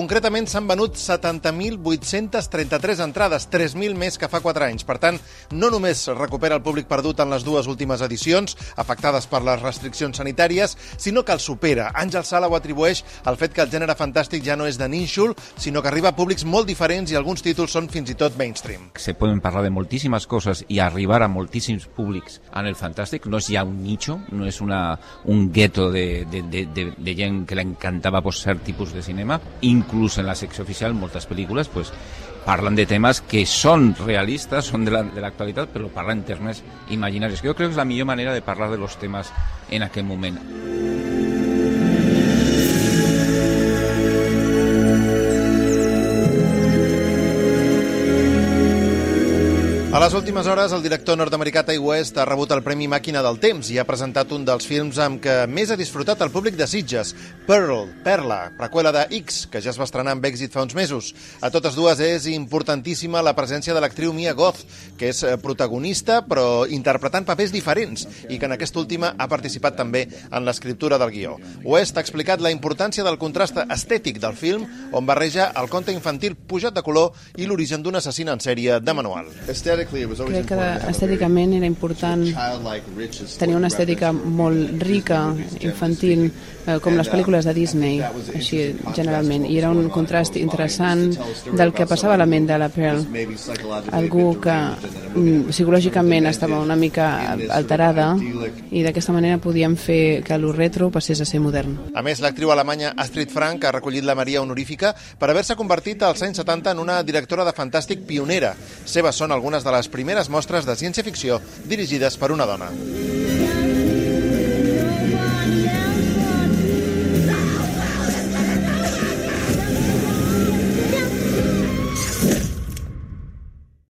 concretament s'han venut 70.833 entrades, 3.000 més que fa 4 anys. Per tant, no només recupera el públic perdut en les dues últimes edicions, afectades per les restriccions sanitàries, sinó que el supera. Àngel Sala ho atribueix al fet que el gènere fantàstic ja no és de nínxol, sinó que arriba a públics molt diferents i alguns títols són fins i tot mainstream. Se poden parlar de moltíssimes coses i arribar a moltíssims públics en el fantàstic. No és ja un nicho, no és una, un gueto de, de, de, de, de gent que l'encantava pues, cert tipus de cinema. Inclús en la secció oficial, moltes pel·lícules pues, parlen de temes que són realistes, són de l'actualitat, la, però parlen en termes imaginaris. Jo crec que és la millor manera de parlar de los temes en aquest moment. Les últimes hores, el director nord-americà Ty West ha rebut el Premi Màquina del Temps i ha presentat un dels films amb què més ha disfrutat el públic de Sitges, Pearl, Perla, preqüela de X, que ja es va estrenar amb èxit fa uns mesos. A totes dues és importantíssima la presència de l'actriu Mia Goth, que és eh, protagonista però interpretant papers diferents i que en aquesta última ha participat també en l'escriptura del guió. West ha explicat la importància del contrast estètic del film, on barreja el conte infantil pujat de color i l'origen d'un assassí en sèrie de manual. Crec que estèticament era important tenir una estètica molt rica, infantil, eh, com les pel·lícules de Disney, així generalment. I era un contrast interessant del que passava a la ment de la Pearl. Algú que mm, psicològicament estava una mica alterada i d'aquesta manera podíem fer que lo retro passés a ser modern. A més, l'actriu alemanya Astrid Frank ha recollit la Maria honorífica per haver-se convertit als anys 70 en una directora de fantàstic pionera. Seves són algunes de les primeres mostres de ciència-ficció dirigides per una dona.